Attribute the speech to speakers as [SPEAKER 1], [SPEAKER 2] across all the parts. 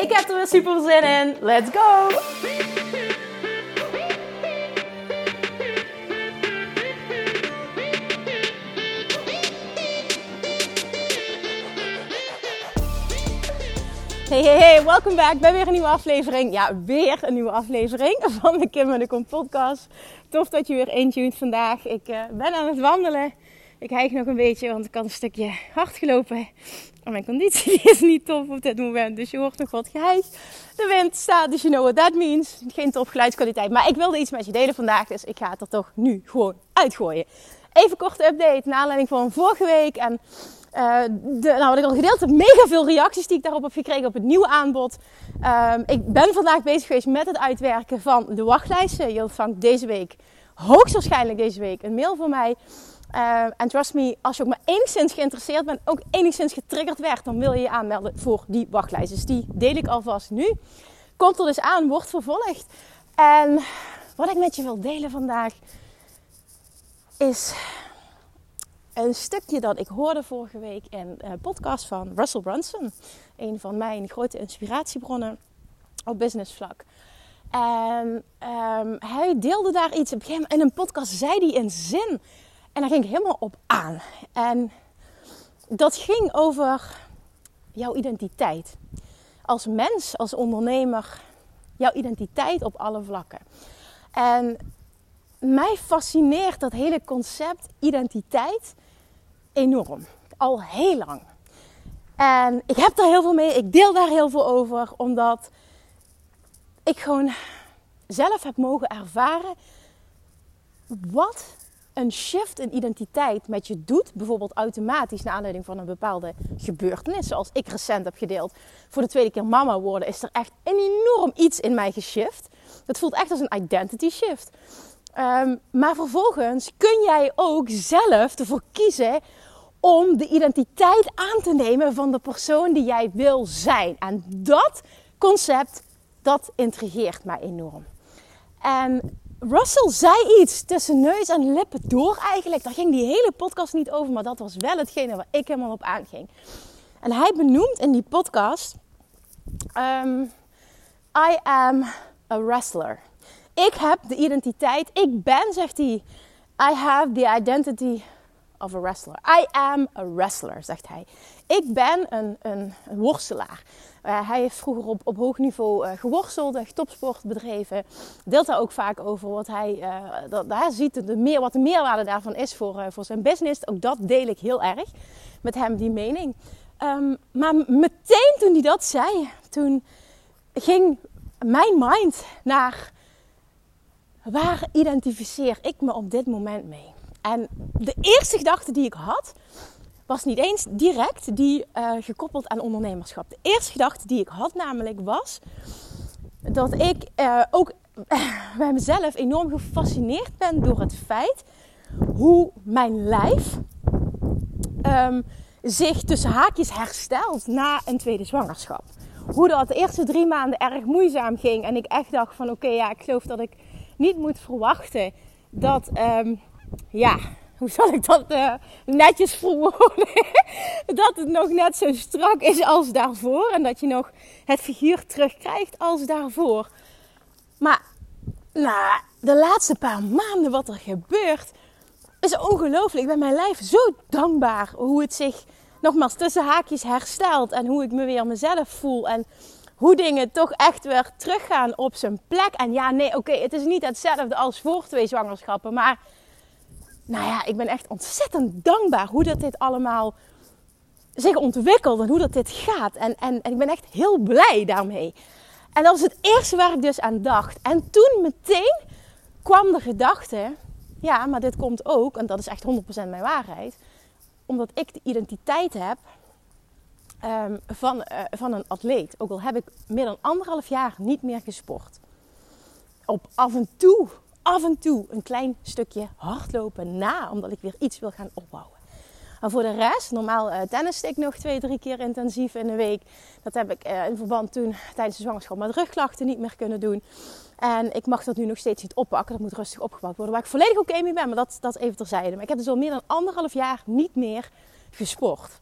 [SPEAKER 1] Ik heb er weer super zin in. Let's go! Hey, hey, hey, welkom back bij weer een nieuwe aflevering. Ja, weer een nieuwe aflevering van de Kim en de Kom podcast. Tof dat je weer intuned vandaag. Ik uh, ben aan het wandelen. Ik hijg nog een beetje, want ik had een stukje hard gelopen. En mijn conditie is niet top op dit moment, dus je hoort nog wat geheig. De wind staat, dus you know what that means. Geen top geluidskwaliteit, maar ik wilde iets met je delen vandaag, dus ik ga het er toch nu gewoon uitgooien. Even korte update, naar aanleiding van vorige week en... Uh, de, nou, wat ik al gedeeld heb, mega veel reacties die ik daarop heb gekregen op het nieuwe aanbod. Uh, ik ben vandaag bezig geweest met het uitwerken van de wachtlijsten. Je ontvangt deze week, hoogstwaarschijnlijk deze week, een mail van mij uh, en trust me, als je ook maar enigszins geïnteresseerd bent, ook enigszins getriggerd werd, dan wil je je aanmelden voor die wachtlijst. Dus die deel ik alvast nu. Komt er dus aan, wordt vervolgd. En wat ik met je wil delen vandaag is een stukje dat ik hoorde vorige week in een podcast van Russell Brunson. Een van mijn grote inspiratiebronnen op businessvlak. En um, hij deelde daar iets. Op in een podcast zei hij een zin en daar ging ik helemaal op aan. En dat ging over jouw identiteit. Als mens, als ondernemer, jouw identiteit op alle vlakken. En mij fascineert dat hele concept identiteit enorm. Al heel lang. En ik heb daar heel veel mee. Ik deel daar heel veel over. Omdat ik gewoon zelf heb mogen ervaren wat een shift in identiteit met je doet, bijvoorbeeld automatisch naar aanleiding van een bepaalde gebeurtenis, zoals ik recent heb gedeeld, voor de tweede keer mama worden, is er echt een enorm iets in mij geshift. Dat voelt echt als een identity shift. Um, maar vervolgens kun jij ook zelf ervoor kiezen om de identiteit aan te nemen van de persoon die jij wil zijn. En dat concept, dat intrigeert mij enorm. En Russell zei iets tussen neus en lippen door eigenlijk. Daar ging die hele podcast niet over, maar dat was wel hetgene waar ik helemaal op aanging. En hij benoemt in die podcast: um, I am a wrestler. Ik heb de identiteit, ik ben, zegt hij. I have the identity of a wrestler. I am a wrestler, zegt hij. Ik ben een, een, worstelaar. Uh, hij heeft vroeger op, op hoog niveau uh, geworsteld, echt topsport bedreven. Deelt daar ook vaak over wat hij, uh, dat, hij ziet, de meer, wat de meerwaarde daarvan is voor, voor zijn business. Ook dat deel ik heel erg met hem, die mening. Um, maar meteen toen hij dat zei, toen ging mijn mind naar waar identificeer ik me op dit moment mee? En de eerste gedachte die ik had, was niet eens direct die uh, gekoppeld aan ondernemerschap. De eerste gedachte die ik had namelijk was dat ik uh, ook bij mezelf enorm gefascineerd ben door het feit hoe mijn lijf um, zich tussen haakjes herstelt na een tweede zwangerschap. Hoe dat de eerste drie maanden erg moeizaam ging en ik echt dacht van oké ja ik geloof dat ik niet moet verwachten dat um, ja hoe zal ik dat uh, netjes verwoorden? dat het nog net zo strak is als daarvoor. En dat je nog het figuur terugkrijgt als daarvoor. Maar nou, de laatste paar maanden wat er gebeurt is ongelooflijk. Ik ben mijn lijf zo dankbaar hoe het zich nogmaals tussen haakjes herstelt. En hoe ik me weer mezelf voel. En hoe dingen toch echt weer teruggaan op zijn plek. En ja, nee, oké, het is niet hetzelfde als voor twee zwangerschappen. Maar nou ja, ik ben echt ontzettend dankbaar hoe dat dit allemaal zich ontwikkelt en hoe dat dit gaat. En, en, en ik ben echt heel blij daarmee. En dat was het eerste waar ik dus aan dacht. En toen meteen kwam de gedachte: ja, maar dit komt ook, en dat is echt 100% mijn waarheid, omdat ik de identiteit heb ehm, van, uh, van een atleet. Ook al heb ik meer dan anderhalf jaar niet meer gesport. Op af en toe, af en toe een klein stukje hardlopen na, omdat ik weer iets wil gaan opbouwen. Maar voor de rest, normaal uh, tennis ik nog twee, drie keer intensief in de week. Dat heb ik uh, in verband toen tijdens de zwangerschap met rugklachten niet meer kunnen doen. En ik mag dat nu nog steeds niet oppakken. Dat moet rustig opgebouwd worden. Waar ik volledig oké okay mee ben, maar dat, dat even terzijde. Maar ik heb dus al meer dan anderhalf jaar niet meer gesport.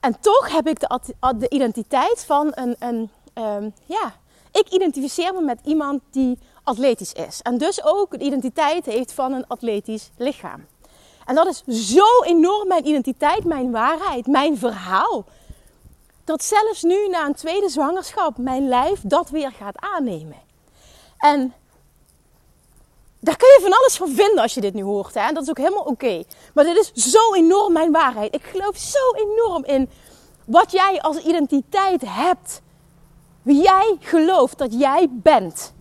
[SPEAKER 1] En toch heb ik de, de identiteit van een, een um, ja, ik identificeer me met iemand die atletisch is. En dus ook de identiteit heeft van een atletisch lichaam. En dat is zo enorm mijn identiteit, mijn waarheid, mijn verhaal. Dat zelfs nu na een tweede zwangerschap mijn lijf dat weer gaat aannemen. En daar kun je van alles van vinden als je dit nu hoort. Hè? En dat is ook helemaal oké. Maar dit is zo enorm mijn waarheid. Ik geloof zo enorm in wat jij als identiteit hebt. Wie jij gelooft dat jij bent.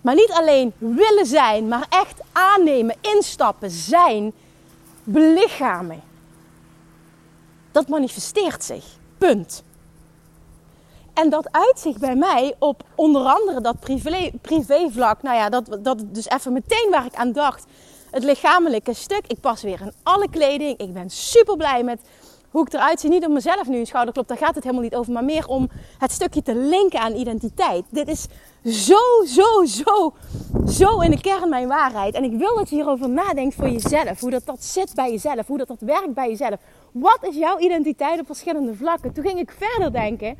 [SPEAKER 1] Maar niet alleen willen zijn, maar echt aannemen, instappen, zijn, belichamen. Dat manifesteert zich. Punt. En dat uitzicht bij mij op onder andere dat privé, privévlak. Nou ja, dat, dat dus even meteen waar ik aan dacht. Het lichamelijke stuk. Ik pas weer in alle kleding. Ik ben super blij met hoe ik eruit zie. Niet om mezelf nu een schouderklop, daar gaat het helemaal niet over. Maar meer om het stukje te linken aan identiteit. Dit is zo, zo, zo, zo in de kern mijn waarheid. En ik wil dat je hierover nadenkt voor jezelf. Hoe dat, dat zit bij jezelf. Hoe dat, dat werkt bij jezelf. Wat is jouw identiteit op verschillende vlakken? Toen ging ik verder denken.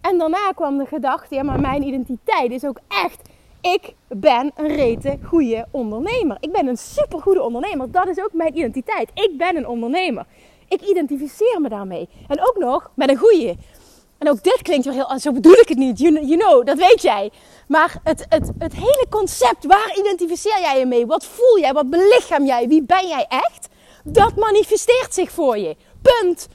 [SPEAKER 1] En daarna kwam de gedachte, ja maar mijn identiteit is ook echt... Ik ben een rete goede ondernemer. Ik ben een supergoede ondernemer. Dat is ook mijn identiteit. Ik ben een ondernemer. Ik identificeer me daarmee. En ook nog met een goede. En ook dit klinkt weer heel... Zo bedoel ik het niet. You, you know, dat weet jij. Maar het, het, het hele concept, waar identificeer jij je mee? Wat voel jij? Wat belichaam jij? Wie ben jij echt? Dat manifesteert zich voor je. Punt.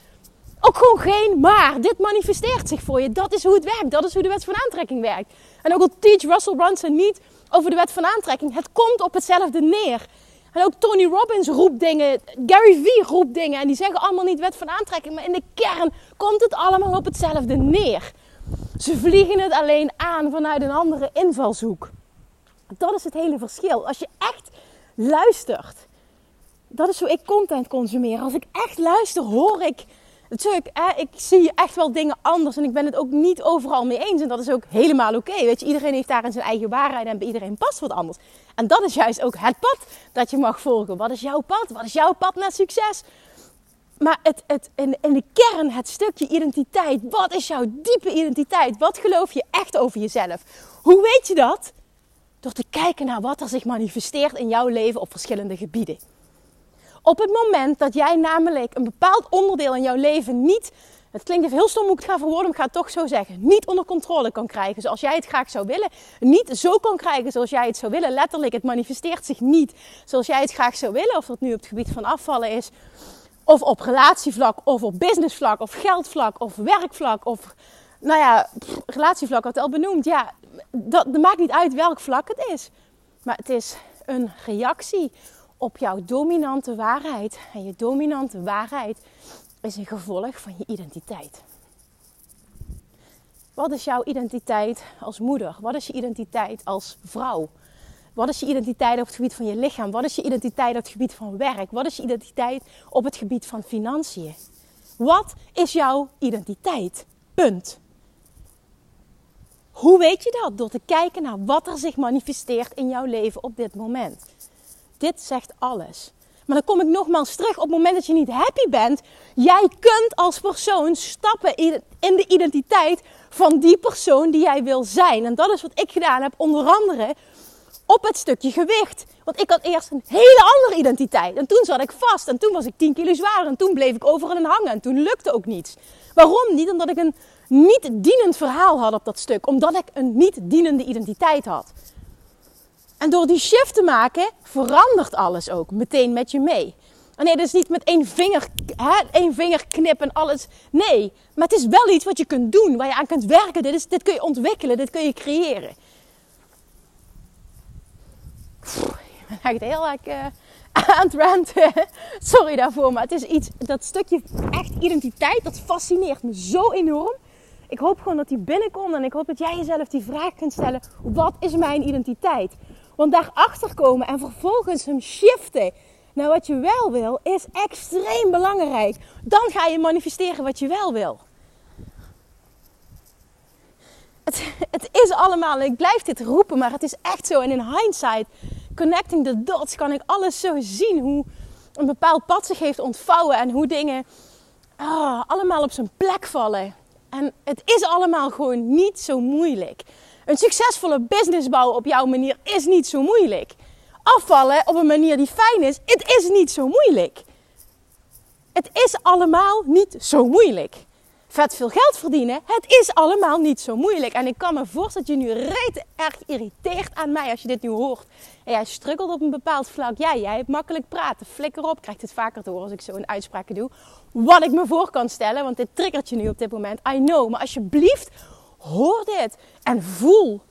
[SPEAKER 1] Ook gewoon geen maar. Dit manifesteert zich voor je. Dat is hoe het werkt. Dat is hoe de wet van aantrekking werkt. En ook al teach Russell Brunson niet over de wet van aantrekking. Het komt op hetzelfde neer. En ook Tony Robbins roept dingen, Gary Vee roept dingen. En die zeggen allemaal niet wet van aantrekking. Maar in de kern komt het allemaal op hetzelfde neer. Ze vliegen het alleen aan vanuit een andere invalshoek. Dat is het hele verschil. Als je echt luistert. Dat is hoe ik content consumeer. Als ik echt luister, hoor ik Natuurlijk, hè, ik zie echt wel dingen anders en ik ben het ook niet overal mee eens. En dat is ook helemaal oké. Weet je, iedereen heeft daarin zijn eigen waarheid en bij iedereen past wat anders. En dat is juist ook het pad dat je mag volgen. Wat is jouw pad? Wat is jouw pad naar succes? Maar het, het, in, in de kern, het stukje identiteit. Wat is jouw diepe identiteit? Wat geloof je echt over jezelf? Hoe weet je dat? Door te kijken naar wat er zich manifesteert in jouw leven op verschillende gebieden. Op het moment dat jij namelijk een bepaald onderdeel in jouw leven niet, het klinkt even heel stom hoe ik het ga verwoorden, maar ik ga het toch zo zeggen, niet onder controle kan krijgen zoals jij het graag zou willen. Niet zo kan krijgen zoals jij het zou willen. Letterlijk, het manifesteert zich niet zoals jij het graag zou willen. Of dat nu op het gebied van afvallen is, of op relatievlak, of op businessvlak, of geldvlak, of werkvlak, of nou ja, relatievlak had al benoemd. Ja, dat, dat maakt niet uit welk vlak het is. Maar het is een reactie op jouw dominante waarheid. En je dominante waarheid is een gevolg van je identiteit. Wat is jouw identiteit als moeder? Wat is je identiteit als vrouw? Wat is je identiteit op het gebied van je lichaam? Wat is je identiteit op het gebied van werk? Wat is je identiteit op het gebied van financiën? Wat is jouw identiteit? Punt. Hoe weet je dat? Door te kijken naar wat er zich manifesteert in jouw leven op dit moment. Dit zegt alles. Maar dan kom ik nogmaals terug op het moment dat je niet happy bent. Jij kunt als persoon stappen in de identiteit van die persoon die jij wil zijn. En dat is wat ik gedaan heb, onder andere op het stukje gewicht. Want ik had eerst een hele andere identiteit. En toen zat ik vast. En toen was ik 10 kilo zwaar. En toen bleef ik overal in hangen. En toen lukte ook niets. Waarom niet? Omdat ik een niet dienend verhaal had op dat stuk. Omdat ik een niet dienende identiteit had. En door die shift te maken, verandert alles ook meteen met je mee. En nee, dat is niet met één vinger, hè, één vinger knip en alles. Nee, maar het is wel iets wat je kunt doen, waar je aan kunt werken. Dit, is, dit kun je ontwikkelen, dit kun je creëren. ik ben echt heel erg, uh, aan het ranten. Sorry daarvoor, maar het is iets, dat stukje echt identiteit, dat fascineert me zo enorm. Ik hoop gewoon dat die binnenkomt en ik hoop dat jij jezelf die vraag kunt stellen: wat is mijn identiteit? Want daarachter komen en vervolgens hem shiften naar wat je wel wil, is extreem belangrijk. Dan ga je manifesteren wat je wel wil. Het, het is allemaal, ik blijf dit roepen, maar het is echt zo. En in hindsight, connecting the dots, kan ik alles zo zien. Hoe een bepaald pad zich heeft ontvouwen en hoe dingen ah, allemaal op zijn plek vallen. En het is allemaal gewoon niet zo moeilijk. Een succesvolle business bouwen op jouw manier is niet zo moeilijk. Afvallen op een manier die fijn is, het is niet zo moeilijk. Het is allemaal niet zo moeilijk. Vet veel geld verdienen, het is allemaal niet zo moeilijk. En ik kan me voorstellen dat je nu reet erg irriteert aan mij als je dit nu hoort. En jij struggelt op een bepaald vlak. Ja, jij hebt makkelijk praten. Flikker op, krijgt het vaker door als ik zo een uitspraak doe. Wat ik me voor kan stellen, want dit triggert je nu op dit moment. I know, maar alsjeblieft, hoor dit en voel.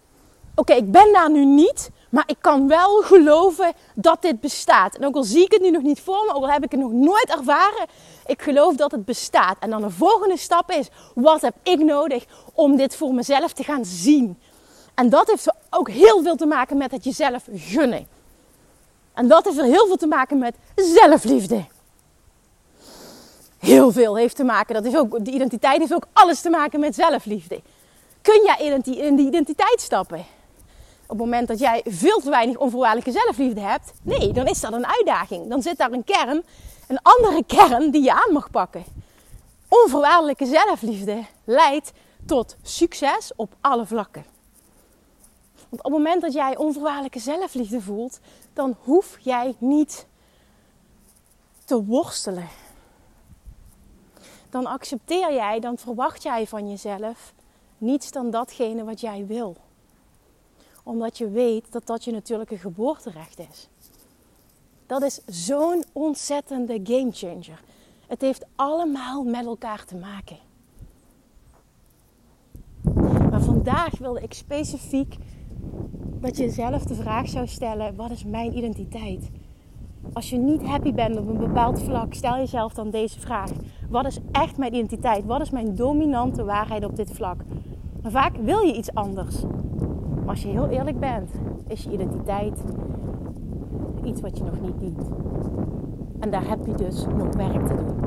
[SPEAKER 1] Oké, ik ben daar nu niet, maar ik kan wel geloven dat dit bestaat. En ook al zie ik het nu nog niet voor me, ook al heb ik het nog nooit ervaren, ik geloof dat het bestaat. En dan de volgende stap is, wat heb ik nodig om dit voor mezelf te gaan zien? En dat heeft ook heel veel te maken met het jezelf gunnen. En dat heeft er heel veel te maken met zelfliefde. Heel veel heeft te maken, dat is ook, de identiteit heeft ook alles te maken met zelfliefde. Kun jij in die identiteit stappen? Op het moment dat jij veel te weinig onvoorwaardelijke zelfliefde hebt, nee, dan is dat een uitdaging. Dan zit daar een kern, een andere kern die je aan mag pakken. Onvoorwaardelijke zelfliefde leidt tot succes op alle vlakken. Want op het moment dat jij onvoorwaardelijke zelfliefde voelt, dan hoef jij niet te worstelen. Dan accepteer jij, dan verwacht jij van jezelf niets dan datgene wat jij wil omdat je weet dat dat je natuurlijke geboorterecht is. Dat is zo'n ontzettende gamechanger. Het heeft allemaal met elkaar te maken. Maar vandaag wilde ik specifiek dat je jezelf de vraag zou stellen: wat is mijn identiteit? Als je niet happy bent op een bepaald vlak, stel jezelf dan deze vraag: wat is echt mijn identiteit? Wat is mijn dominante waarheid op dit vlak? Vaak wil je iets anders. Maar als je heel eerlijk bent, is je identiteit iets wat je nog niet dient. En daar heb je dus nog werk te doen.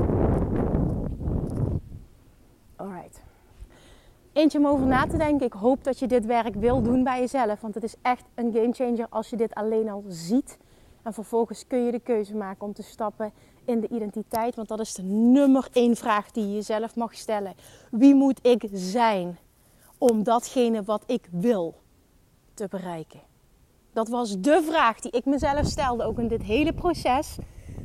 [SPEAKER 1] Alright. Eentje om over na te denken. Ik hoop dat je dit werk wil doen bij jezelf. Want het is echt een gamechanger als je dit alleen al ziet. En vervolgens kun je de keuze maken om te stappen in de identiteit. Want dat is de nummer één vraag die je jezelf mag stellen. Wie moet ik zijn om datgene wat ik wil te bereiken? Dat was de vraag die ik mezelf stelde, ook in dit hele proces.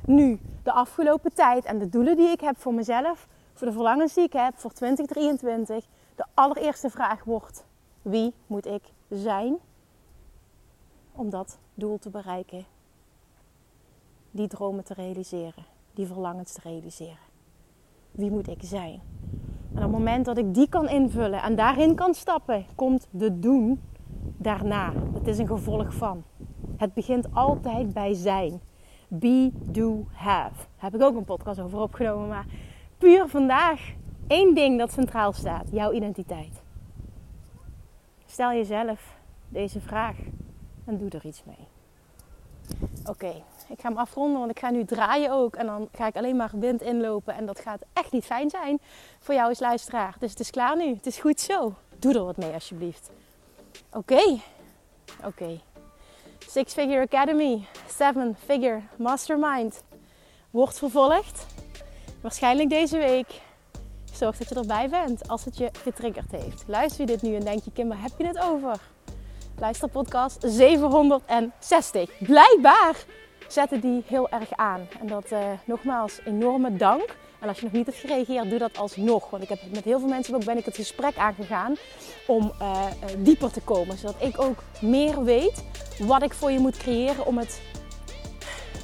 [SPEAKER 1] Nu, de afgelopen tijd en de doelen die ik heb voor mezelf, voor de verlangens die ik heb voor 2023. De allereerste vraag wordt: wie moet ik zijn om dat doel te bereiken? Die dromen te realiseren, die verlangens te realiseren. Wie moet ik zijn? En op het moment dat ik die kan invullen en daarin kan stappen, komt de doen daarna. Het is een gevolg van. Het begint altijd bij zijn. Be, do, have. Daar heb ik ook een podcast over opgenomen. Maar puur vandaag één ding dat centraal staat: jouw identiteit. Stel jezelf deze vraag en doe er iets mee. Oké, ik ga hem afronden, want ik ga nu draaien ook. En dan ga ik alleen maar wind inlopen. En dat gaat echt niet fijn zijn voor jou als luisteraar. Dus het is klaar nu. Het is goed zo. Doe er wat mee alsjeblieft. Oké, oké. Six Figure Academy, Seven Figure Mastermind wordt vervolgd. Waarschijnlijk deze week. Zorg dat je erbij bent als het je getriggerd heeft. Luister je dit nu en denk je, Kim, waar heb je het over? Luister podcast 760. Blijkbaar zetten die heel erg aan. En dat uh, nogmaals enorme dank. En als je nog niet hebt gereageerd, doe dat alsnog. Want ik heb met heel veel mensen ook ben ik het gesprek aangegaan om uh, dieper te komen. Zodat ik ook meer weet wat ik voor je moet creëren om het,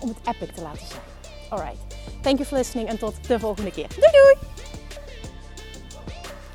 [SPEAKER 1] om het epic te laten zijn. Alright. Thank you for listening en tot de volgende keer. Doei doei!